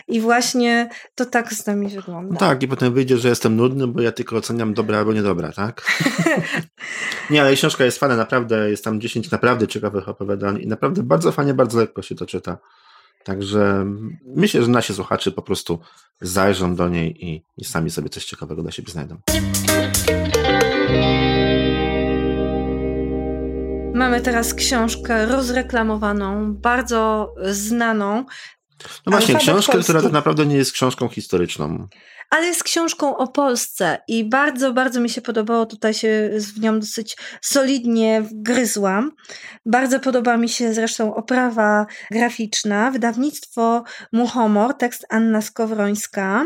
i właśnie to tak z nami wygląda. No tak, i potem wyjdzie, że jestem nudny, bo ja tylko oceniam dobra albo niedobra, tak? *laughs* nie, ale książka jest fajna, naprawdę, jest tam 10 naprawdę ciekawych opowiadań i naprawdę bardzo fajnie, bardzo lekko się to czyta. Także myślę, że nasi słuchacze po prostu zajrzą do niej i, i sami sobie coś ciekawego dla siebie znajdą. Mamy teraz książkę rozreklamowaną, bardzo znaną, No właśnie, Alfabet książkę, polski. która tak naprawdę nie jest książką historyczną. ale jest książką o Polsce i bardzo, bardzo mi się podobało. Tutaj się w nią dosyć solidnie wgryzłam. Bardzo podoba mi się zresztą oprawa graficzna, wydawnictwo Muchomor, tekst Anna Skowrońska.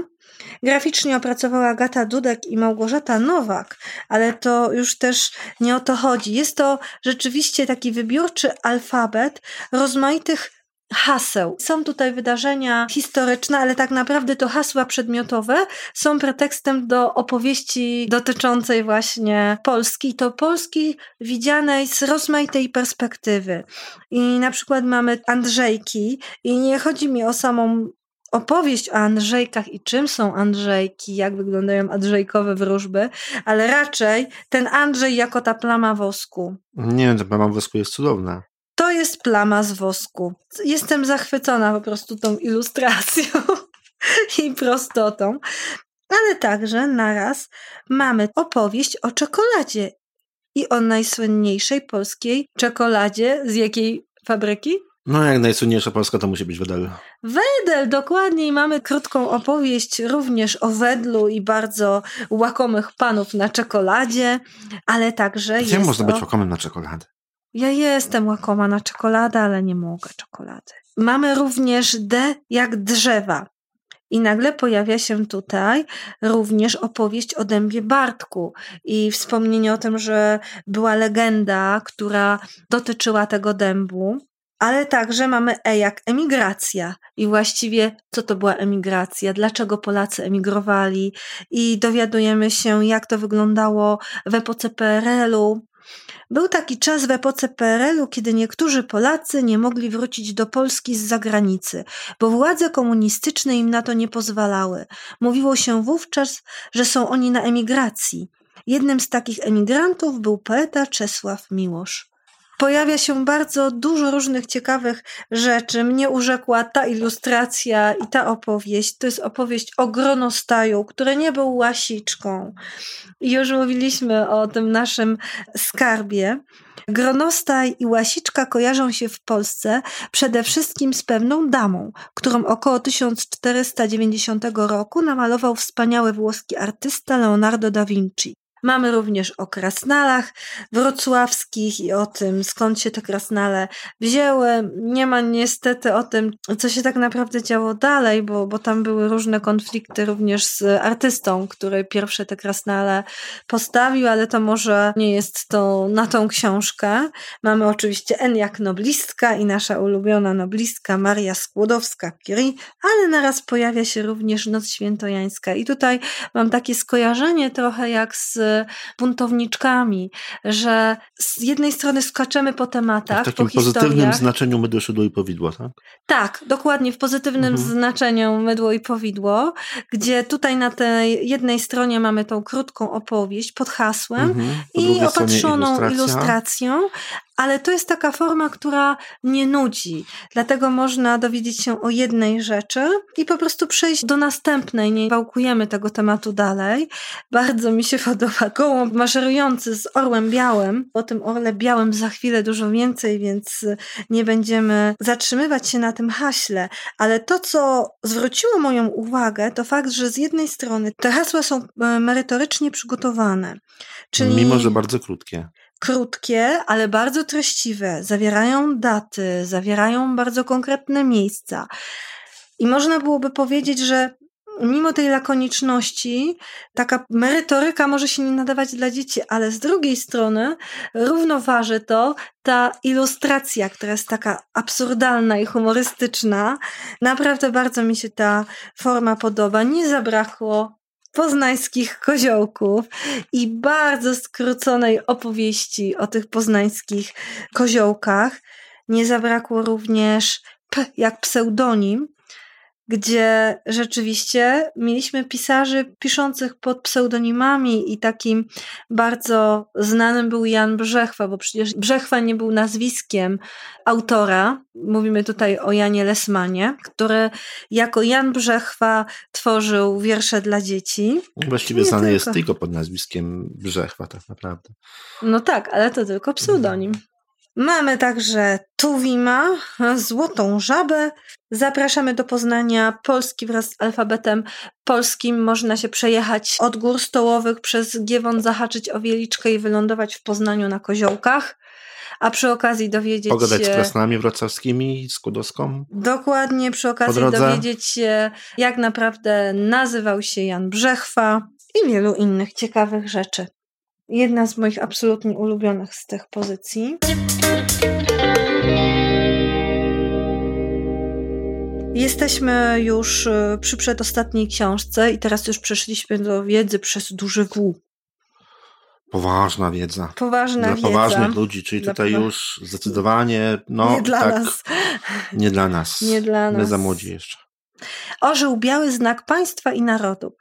Graficznie opracowała Agata Dudek i Małgorzata Nowak, ale to już też nie o to chodzi. Jest to rzeczywiście taki wybiórczy alfabet rozmaitych haseł. Są tutaj wydarzenia historyczne, ale tak naprawdę to hasła przedmiotowe są pretekstem do opowieści dotyczącej właśnie Polski. To Polski widzianej z rozmaitej perspektywy. I na przykład mamy Andrzejki i nie chodzi mi o samą opowieść o Andrzejkach i czym są Andrzejki, jak wyglądają Andrzejkowe wróżby, ale raczej ten Andrzej jako ta plama wosku. Nie ta plama wosku jest cudowna. To jest plama z wosku. Jestem zachwycona po prostu tą ilustracją *laughs* i prostotą. Ale także naraz mamy opowieść o czekoladzie i o najsłynniejszej polskiej czekoladzie z jakiej fabryki? No jak najsłynniejsza Polska to musi być Wedel. Wedel, dokładnie. I mamy krótką opowieść również o wedlu i bardzo łakomych panów na czekoladzie, ale także Gdzie można o... być łakomym na czekoladę? Ja jestem łakoma na czekoladę, ale nie mogę czekolady. Mamy również D jak drzewa. I nagle pojawia się tutaj również opowieść o dębie Bartku i wspomnienie o tym, że była legenda, która dotyczyła tego dębu. Ale także mamy E jak emigracja. I właściwie co to była emigracja? Dlaczego Polacy emigrowali? I dowiadujemy się, jak to wyglądało w epoce PRL-u. Był taki czas w epoce PRL-u, kiedy niektórzy Polacy nie mogli wrócić do Polski z zagranicy, bo władze komunistyczne im na to nie pozwalały. Mówiło się wówczas, że są oni na emigracji. Jednym z takich emigrantów był poeta Czesław Miłosz. Pojawia się bardzo dużo różnych ciekawych rzeczy. Mnie urzekła ta ilustracja i ta opowieść. To jest opowieść o Gronostaju, który nie był łasiczką. I już mówiliśmy o tym naszym skarbie. Gronostaj i łasiczka kojarzą się w Polsce przede wszystkim z pewną damą, którą około 1490 roku namalował wspaniały włoski artysta Leonardo da Vinci. Mamy również o krasnalach wrocławskich i o tym, skąd się te krasnale wzięły. Nie ma niestety o tym, co się tak naprawdę działo dalej, bo, bo tam były różne konflikty również z artystą, który pierwsze te krasnale postawił, ale to może nie jest to na tą książkę. Mamy oczywiście N jak noblistka i nasza ulubiona noblistka Maria Skłodowska-Curie, ale naraz pojawia się również Noc Świętojańska i tutaj mam takie skojarzenie trochę jak z buntowniczkami, że z jednej strony skaczemy po tematach, w takim po pozytywnym znaczeniu mydło, szydło i powidło, tak? Tak, dokładnie w pozytywnym mhm. znaczeniu mydło i powidło, gdzie tutaj na tej jednej stronie mamy tą krótką opowieść pod hasłem mhm. i opatrzoną ilustracją, ale to jest taka forma, która nie nudzi. Dlatego można dowiedzieć się o jednej rzeczy i po prostu przejść do następnej. Nie wałkujemy tego tematu dalej. Bardzo mi się *laughs* podoba gołąb maszerujący z orłem białym. O tym orle białym za chwilę dużo więcej, więc nie będziemy zatrzymywać się na tym haśle. Ale to, co zwróciło moją uwagę, to fakt, że z jednej strony te hasła są e, merytorycznie przygotowane. Czyli Mimo, że bardzo krótkie krótkie, ale bardzo treściwe, zawierają daty, zawierają bardzo konkretne miejsca. I można byłoby powiedzieć, że mimo tej lakoniczności, taka merytoryka może się nie nadawać dla dzieci, ale z drugiej strony równoważy to ta ilustracja, która jest taka absurdalna i humorystyczna. Naprawdę bardzo mi się ta forma podoba. Nie zabrakło poznańskich koziołków i bardzo skróconej opowieści o tych poznańskich koziołkach. Nie zabrakło również P jak pseudonim, gdzie rzeczywiście mieliśmy pisarzy piszących pod pseudonimami i takim bardzo znanym był Jan Brzechwa, bo przecież Brzechwa nie był nazwiskiem autora. Mówimy tutaj o Janie Lesmanie, który jako Jan Brzechwa tworzył wiersze dla dzieci. Właściwie znany jest tylko pod nazwiskiem Brzechwa tak naprawdę. No tak, ale to tylko pseudonim. Mamy także Tuwima, Złotą Żabę. Zapraszamy do Poznania Polski wraz z alfabetem polskim. Można się przejechać od gór stołowych przez Giewon, zahaczyć o Wieliczkę i wylądować w Poznaniu na Koziołkach. A przy okazji dowiedzieć Pogadać się... z krasnami wrocławskimi, z Kudowską. Dokładnie, przy okazji dowiedzieć się, jak naprawdę nazywał się Jan Brzechwa i wielu innych ciekawych rzeczy. Jedna z moich absolutnie ulubionych z tych pozycji. Jesteśmy już e, przy przedostatniej książce i teraz już przeszliśmy do wiedzy przez duży W. Poważna wiedza. Poważna dla wiedza. poważnych ludzi, czyli dla tutaj już zdecydowanie no, nie dla tak, nas. Nie dla nas. Nie dla nas. My za młodzi jeszcze. Orzeł biały znak państwa i narodu.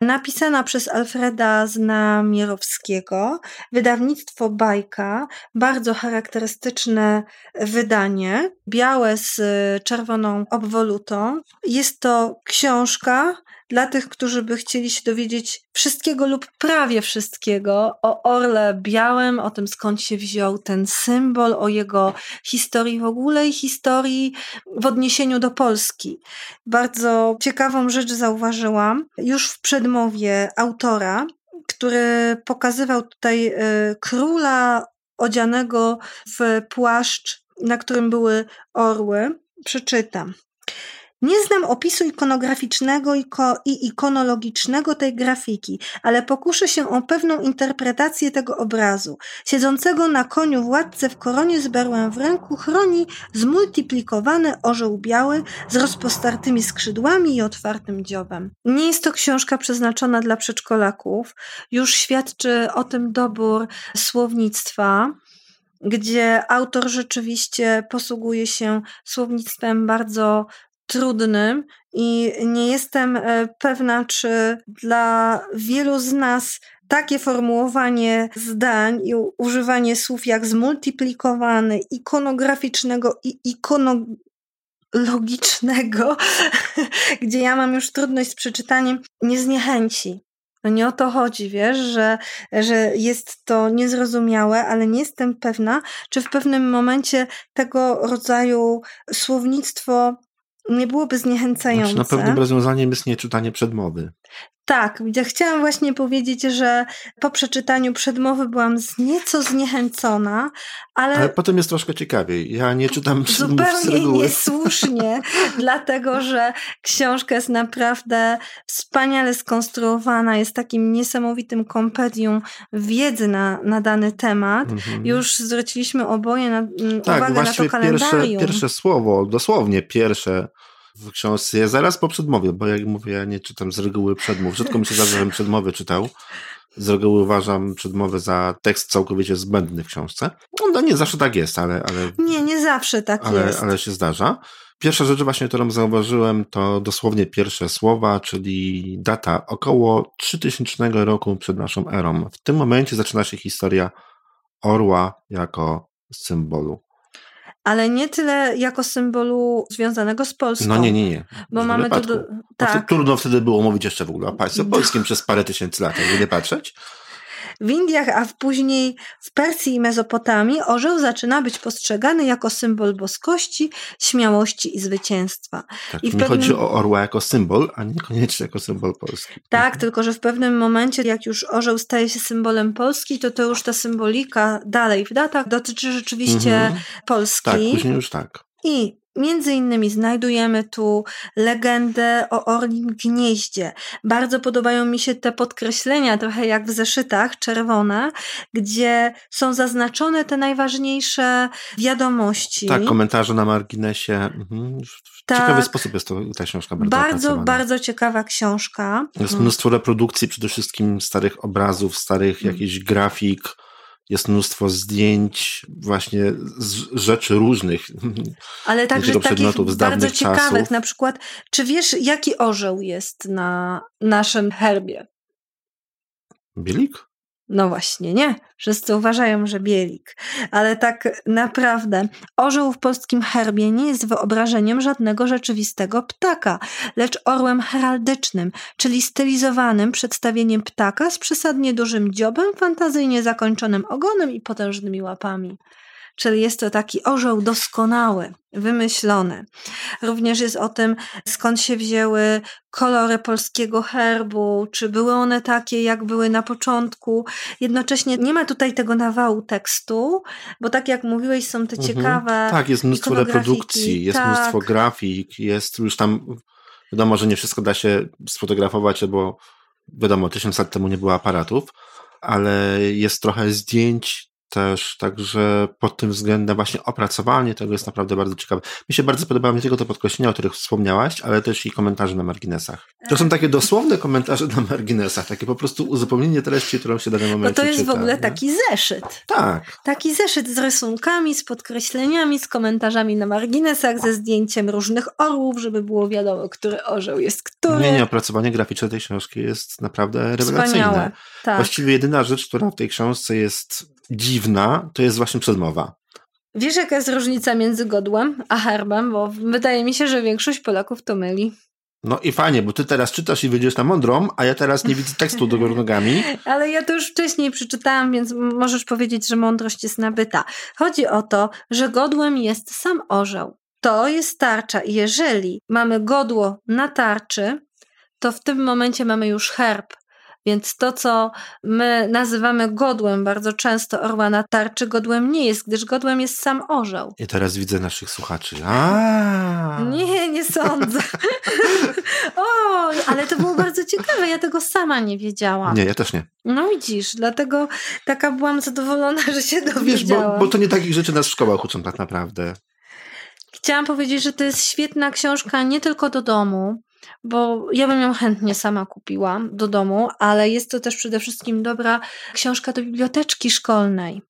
Napisana przez Alfreda Znamierowskiego, wydawnictwo Bajka, bardzo charakterystyczne wydanie, białe z czerwoną obwolutą. Jest to książka dla tych, którzy by chcieli się dowiedzieć wszystkiego lub prawie wszystkiego o orle białym, o tym skąd się wziął ten symbol, o jego historii w ogóle i historii w odniesieniu do Polski. Bardzo ciekawą rzecz zauważyłam już w przedmowie autora, który pokazywał tutaj y, króla odzianego w płaszcz, na którym były orły. Przeczytam. Nie znam opisu ikonograficznego i ikonologicznego tej grafiki, ale pokuszę się o pewną interpretację tego obrazu. Siedzącego na koniu władcę w koronie z berłem w ręku chroni zmultiplikowany orzeł biały z rozpostartymi skrzydłami i otwartym dziobem. Nie jest to książka przeznaczona dla przedszkolaków. Już świadczy o tym dobór słownictwa gdzie autor rzeczywiście posługuje się słownictwem bardzo trudnym i nie jestem e, pewna, czy dla wielu z nas takie formułowanie zdań i używanie słów jak zmultiplikowany, ikonograficznego i ikonologicznego, *laughs* gdzie ja mam już trudność z przeczytaniem, nie zniechęci. No nie o to chodzi, wiesz, że, że jest to niezrozumiałe, ale nie jestem pewna, czy w pewnym momencie tego rodzaju słownictwo nie byłoby zniechęcające. Znaczy, na pewnym rozwiązaniem jest nieczytanie przedmowy. Tak, chciałam właśnie powiedzieć, że po przeczytaniu przedmowy byłam nieco zniechęcona, ale... Ale potem jest troszkę ciekawiej. Ja nie czytam przedmów Zupełnie niesłusznie, *laughs* dlatego że książka jest naprawdę wspaniale skonstruowana, jest takim niesamowitym kompedium wiedzy na, na dany temat. Mhm. Już zwróciliśmy oboje na, tak, uwagę na to kalendarium. Pierwsze, pierwsze słowo, dosłownie pierwsze w książce jest zaraz po przedmowie, bo jak mówię, ja nie czytam z reguły przedmów. Rzadko mi się zdarza, żebym przedmowy czytał. Z reguły uważam przedmowę za tekst całkowicie zbędny w książce. No nie zawsze tak jest, ale... ale nie, nie zawsze tak ale, jest. Ale się zdarza. Pierwsza rzecz właśnie, którą zauważyłem, to dosłownie pierwsze słowa, czyli data około 3000 roku przed naszą erą. W tym momencie zaczyna się historia orła jako symbolu ale nie tyle jako symbolu związanego z Polską. No nie, nie, nie. Bo mamy tu. Do... Tak. trudno wtedy było mówić jeszcze w ogóle o państwie polskim przez parę tysięcy lat, jakby nie patrzeć w Indiach, a później w Persji i Mezopotamii orzeł zaczyna być postrzegany jako symbol boskości, śmiałości i zwycięstwa. Tak, I nie pewnym... chodzi o orła jako symbol, a niekoniecznie jako symbol Polski. Tak, mhm. tylko że w pewnym momencie, jak już orzeł staje się symbolem Polski, to to już ta symbolika dalej w datach dotyczy rzeczywiście mhm. Polski. Tak, później już tak. I Między innymi znajdujemy tu legendę o Orlim Gnieździe. Bardzo podobają mi się te podkreślenia, trochę jak w zeszytach, czerwone, gdzie są zaznaczone te najważniejsze wiadomości. Tak, komentarze na marginesie. Mhm. Tak, ciekawy sposób jest to ta książka bardzo Bardzo, bardzo ciekawa książka. Jest mnóstwo reprodukcji, przede wszystkim starych obrazów, starych mm. jakichś grafik jest mnóstwo zdjęć właśnie z rzeczy różnych. *laughs* Ale także takich z bardzo ciekawych, czasów. na przykład, czy wiesz, jaki orzeł jest na naszym herbie? Bielik? No właśnie, nie. Wszyscy uważają, że bielik. Ale tak naprawdę orzeł w polskim herbie nie jest wyobrażeniem żadnego rzeczywistego ptaka, lecz orłem heraldycznym, czyli stylizowanym przedstawieniem ptaka z przesadnie dużym dziobem, fantazyjnie zakończonym ogonem i potężnymi łapami czyli jest to taki orzeł doskonały, wymyślony. Również jest o tym, skąd się wzięły kolory polskiego herbu, czy były one takie, jak były na początku. Jednocześnie nie ma tutaj tego nawału tekstu, bo tak jak mówiłeś, są te mhm. ciekawe. Tak, jest mnóstwo reprodukcji, jest tak. mnóstwo grafik, jest już tam. Wiadomo, że nie wszystko da się sfotografować, bo wiadomo, tysiąc lat temu nie było aparatów, ale jest trochę zdjęć, też, także pod tym względem właśnie opracowanie tego jest naprawdę bardzo ciekawe. Mi się bardzo podobały nie tylko te podkreślenia, o których wspomniałaś, ale też i komentarze na marginesach. To są takie dosłowne komentarze na marginesach, takie po prostu uzupełnienie treści, którą się w danym momencie No to jest czyta, w ogóle nie? taki zeszyt. Tak. Taki zeszyt z rysunkami, z podkreśleniami, z komentarzami na marginesach, ze zdjęciem różnych orłów, żeby było wiadomo, który orzeł jest który. Nie, nie, opracowanie graficzne tej książki jest naprawdę rewelacyjne. Wspaniałe. Tak. Właściwie jedyna rzecz, która w tej książce jest dziwna, to jest właśnie przedmowa. Wiesz, jaka jest różnica między godłem a herbem? Bo wydaje mi się, że większość Polaków to myli. No i fajnie, bo ty teraz czytasz i wyjdziesz na mądrą, a ja teraz nie widzę tekstu do góry nogami. *laughs* Ale ja to już wcześniej przeczytałam, więc możesz powiedzieć, że mądrość jest nabyta. Chodzi o to, że godłem jest sam orzeł. To jest tarcza i jeżeli mamy godło na tarczy, to w tym momencie mamy już herb. Więc to, co my nazywamy godłem bardzo często orła na tarczy, godłem nie jest, gdyż godłem jest sam orzeł. I teraz widzę naszych słuchaczy. A. *laughs* Nie, nie sądzę. *laughs* o, ale to było bardzo ciekawe. Ja tego sama nie wiedziałam. Nie, ja też nie. No widzisz, dlatego taka byłam zadowolona, że się dowiedziałam. Wiesz, bo, bo to nie takich rzeczy nas w szkołach uczą tak naprawdę. Chciałam powiedzieć, że to jest świetna książka nie tylko do domu, bo ja bym ją chętnie sama kupiła do domu, ale jest to też przede wszystkim dobra książka do biblioteczki szkolnej.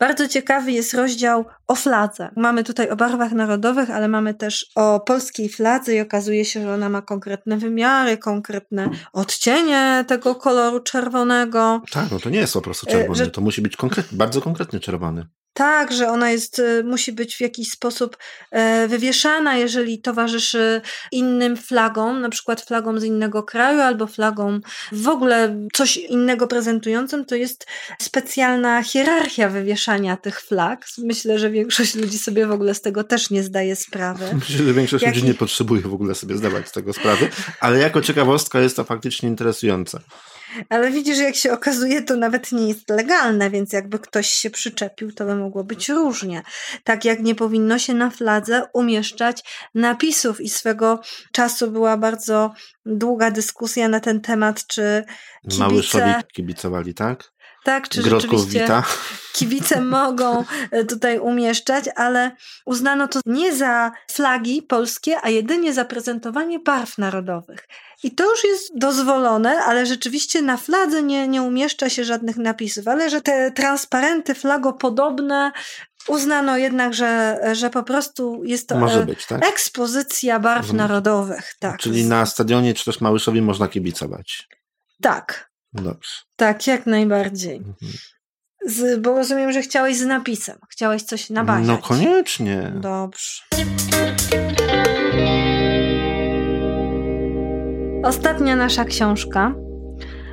Bardzo ciekawy jest rozdział o fladze. Mamy tutaj o barwach narodowych, ale mamy też o polskiej fladze i okazuje się, że ona ma konkretne wymiary, konkretne odcienie tego koloru czerwonego. Tak, no to nie jest po prostu czerwony, że... to musi być konkretny, bardzo konkretny czerwony. Tak, że ona jest, y, musi być w jakiś sposób e, wywieszana, jeżeli towarzyszy innym flagom, na przykład flagom z innego kraju albo flagom w ogóle coś innego prezentującym, to jest specjalna hierarchia wywieszania tych flag. Myślę, że większość ludzi sobie w ogóle z tego też nie zdaje sprawy. *laughs* Myślę, że większość Jak... ludzi nie potrzebuje w ogóle sobie zdawać z tego sprawy, ale jako ciekawostka jest to faktycznie interesujące. Ale widzisz, jak się okazuje, to nawet nie jest legalne, więc jakby ktoś się przyczepił, to by mogło być różnie. Tak jak nie powinno się na fladze umieszczać napisów i swego czasu była bardzo długa dyskusja na ten temat, czy kibice... Małyszowi kibicowali, tak? Tak, czy rzeczywiście kibice mogą e, tutaj umieszczać, ale uznano to nie za flagi polskie, a jedynie za prezentowanie barw narodowych. I to już jest dozwolone, ale rzeczywiście na fladze nie, nie umieszcza się żadnych napisów, ale że te transparenty flagopodobne uznano jednak, że, że po prostu jest to Może być, tak? ekspozycja barw narodowych. Tak. Czyli na stadionie czy też Małyszowi można kibicować. Tak. Dobrze. Tak, jak najbardziej. Mhm. Z, bo rozumiem, że chciałeś z napisem. Chciałeś coś nabaziać. No koniecznie. Dobrze. Ostatnia nasza książka.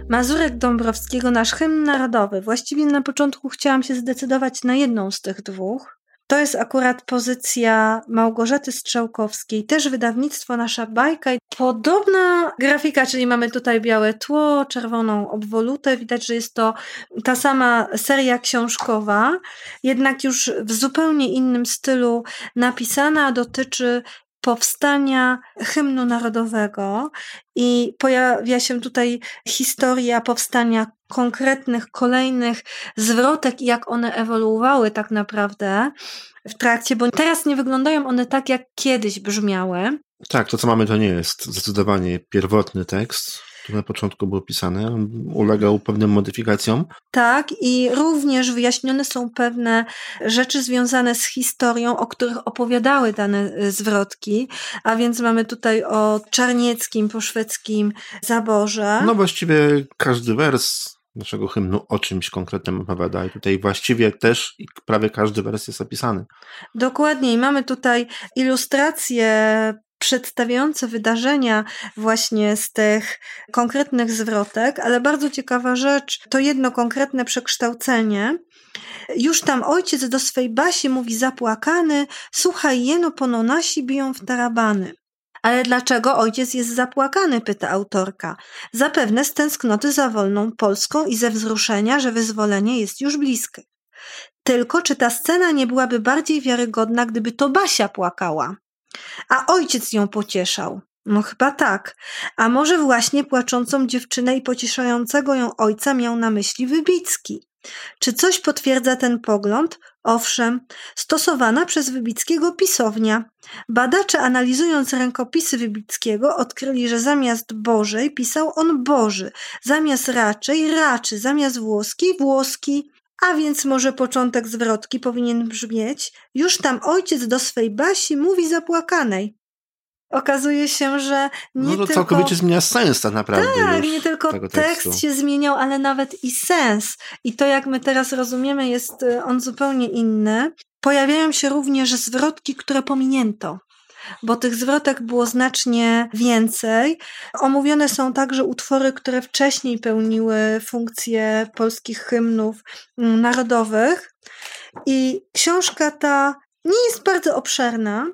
Mazurek Dąbrowskiego, nasz hymn narodowy. Właściwie na początku chciałam się zdecydować na jedną z tych dwóch. To jest akurat pozycja Małgorzaty Strzałkowskiej, też wydawnictwo Nasza Bajka. Podobna grafika, czyli mamy tutaj białe tło, czerwoną obwolutę. Widać, że jest to ta sama seria książkowa, jednak już w zupełnie innym stylu napisana. Dotyczy powstania hymnu narodowego i pojawia się tutaj historia powstania konkretnych, kolejnych zwrotek i jak one ewoluowały tak naprawdę w trakcie, bo teraz nie wyglądają one tak, jak kiedyś brzmiały. Tak, to co mamy to nie jest zdecydowanie pierwotny tekst który na początku był pisany, ulegał pewnym modyfikacjom. Tak, i również wyjaśnione są pewne rzeczy związane z historią, o których opowiadały dane y, zwrotki, a więc mamy tutaj o czarnieckim, poszwedzkim zaborze. No właściwie każdy wers naszego hymnu o czymś konkretnym opowiada i tutaj właściwie też prawie każdy wers jest opisany. Dokładnie i mamy tutaj ilustracje przedstawiające wydarzenia właśnie z tych konkretnych zwrotek, ale bardzo ciekawa rzecz to jedno konkretne przekształcenie. Już tam ojciec do swej basi mówi zapłakany, słuchaj jeno pono nasi biją w tarabany. Ale dlaczego ojciec jest zapłakany? pyta autorka. Zapewne z tęsknoty za wolną Polską i ze wzruszenia, że wyzwolenie jest już bliskie. Tylko czy ta scena nie byłaby bardziej wiarygodna, gdyby to Basia płakała? A ojciec ją pocieszał. No chyba tak. A może właśnie płaczącą dziewczynę i pocieszającego ją ojca miał na myśli Wybicki. Czy coś potwierdza ten pogląd? Owszem, stosowana przez Wybickiego pisownia. Badacze analizując rękopisy Wybickiego odkryli, że zamiast Bożej pisał on Boży, zamiast raczej raczy, zamiast włoskiej włoski. A więc może początek zwrotki powinien brzmieć: Już tam ojciec do swej Basi mówi zapłakanej. Okazuje się, że nie no to tylko... całkowicie zmienia sens tak naprawdę. Tak, nie tylko tekst się zmieniał, ale nawet i sens. I to, jak my teraz rozumiemy, jest y, on zupełnie inny. Pojawiają się również zwrotki, które pominięto bo tych zwrotek było znacznie więcej. Omówione są także utwory, które wcześniej pełniły funkcję polskich hymnów mm, narodowych. I książka ta nie jest bardzo obszerna,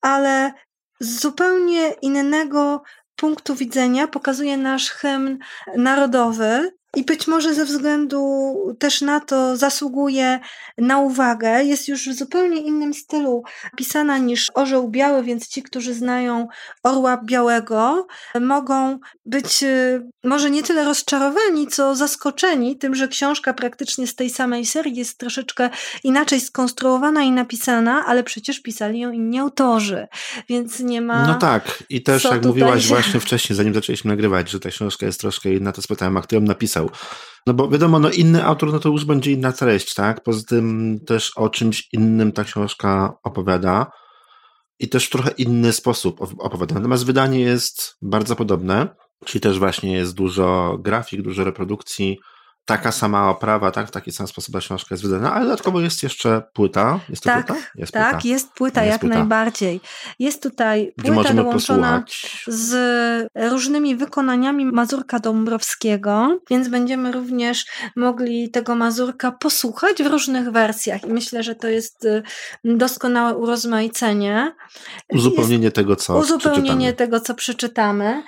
ale z zupełnie innego punktu widzenia pokazuje nasz hymn narodowy, i być może ze względu też na to zasługuje na uwagę. Jest już w zupełnie innym stylu pisana niż Orzeł Biały, więc ci, którzy znają Orła Białego, mogą być y, może nie tyle rozczarowani, co zaskoczeni tym, że książka praktycznie z tej samej serii jest troszeczkę inaczej skonstruowana i napisana, ale przecież pisali ją inni autorzy, więc nie ma. No tak, i też jak mówiłaś się... właśnie wcześniej, zanim zaczęliśmy nagrywać, że ta książka jest troszkę inna, to spytałem, a kto ją napisał? No bo wiadomo, no inny autor, no to już będzie inna treść, tak? Poza tym też o czymś innym ta książka opowiada i też w trochę inny sposób opowiada. Natomiast wydanie jest bardzo podobne, czyli też właśnie jest dużo grafik, dużo reprodukcji, taka sama oprawa, tak? W taki sam sposób ta książka jest wydana, ale dodatkowo jest jeszcze płyta. Jest to tak, płyta? Jest tak, płyta. jest płyta, jest jak płyta. najbardziej. Jest tutaj płyta dołączona posłuchać. z różnymi wykonaniami Mazurka Dąbrowskiego, więc będziemy również mogli tego Mazurka posłuchać w różnych wersjach i myślę, że to jest y, doskonałe urozmaicenie. Uzupełnienie jest tego, co Uzupełnienie przeczytamy. tego, co przeczytamy.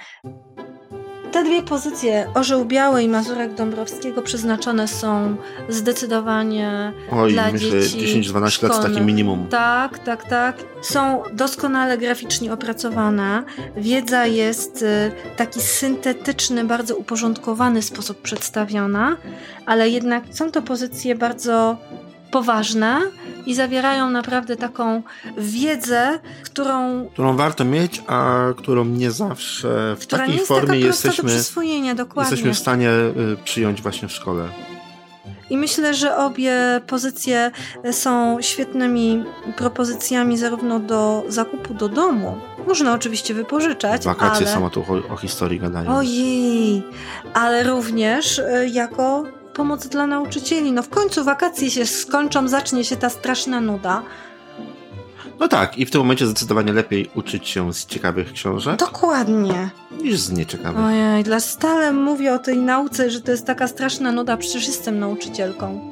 Te dwie pozycje, Orzeł Biały i Mazurek Dąbrowskiego, przeznaczone są zdecydowanie Oj, dla myślę, dzieci 10-12 lat takie minimum. Tak, tak, tak. Są doskonale graficznie opracowane. Wiedza jest y, taki syntetyczny, bardzo uporządkowany sposób przedstawiona, ale jednak są to pozycje bardzo poważne i zawierają naprawdę taką wiedzę, którą. Którą warto mieć, a którą nie zawsze w takiej jest formie jesteśmy, jesteśmy w stanie y, przyjąć właśnie w szkole. I myślę, że obie pozycje są świetnymi propozycjami zarówno do zakupu do domu. Można oczywiście wypożyczać. Wakacje ale... są o, tu, o historii gadają. Ojej, ale również y, jako pomoc dla nauczycieli. No w końcu wakacje się skończą, zacznie się ta straszna nuda. No tak, i w tym momencie zdecydowanie lepiej uczyć się z ciekawych książek. Dokładnie. Niż z nieciekawych. Ojej, dla stale mówię o tej nauce, że to jest taka straszna nuda, przecież jestem nauczycielką.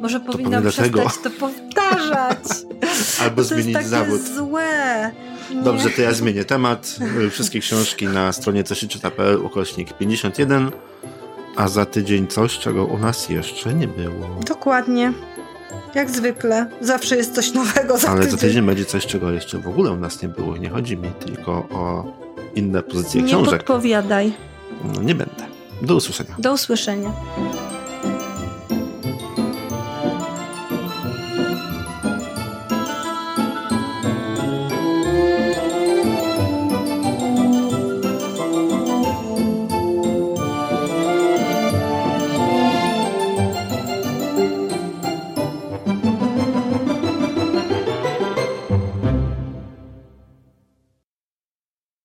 Może powinnam przestać tego. to powtarzać. *laughs* Albo zmienić to jest zawód. złe. Nie. Dobrze, to ja zmienię temat. Wszystkie książki na stronie coszyczyta.pl ukośnik 51 a za tydzień coś, czego u nas jeszcze nie było. Dokładnie. Jak zwykle. Zawsze jest coś nowego za Ale tydzień. za tydzień będzie coś, czego jeszcze w ogóle u nas nie było. Nie chodzi mi tylko o inne pozycje nie książek. Nie podpowiadaj. No, nie będę. Do usłyszenia. Do usłyszenia.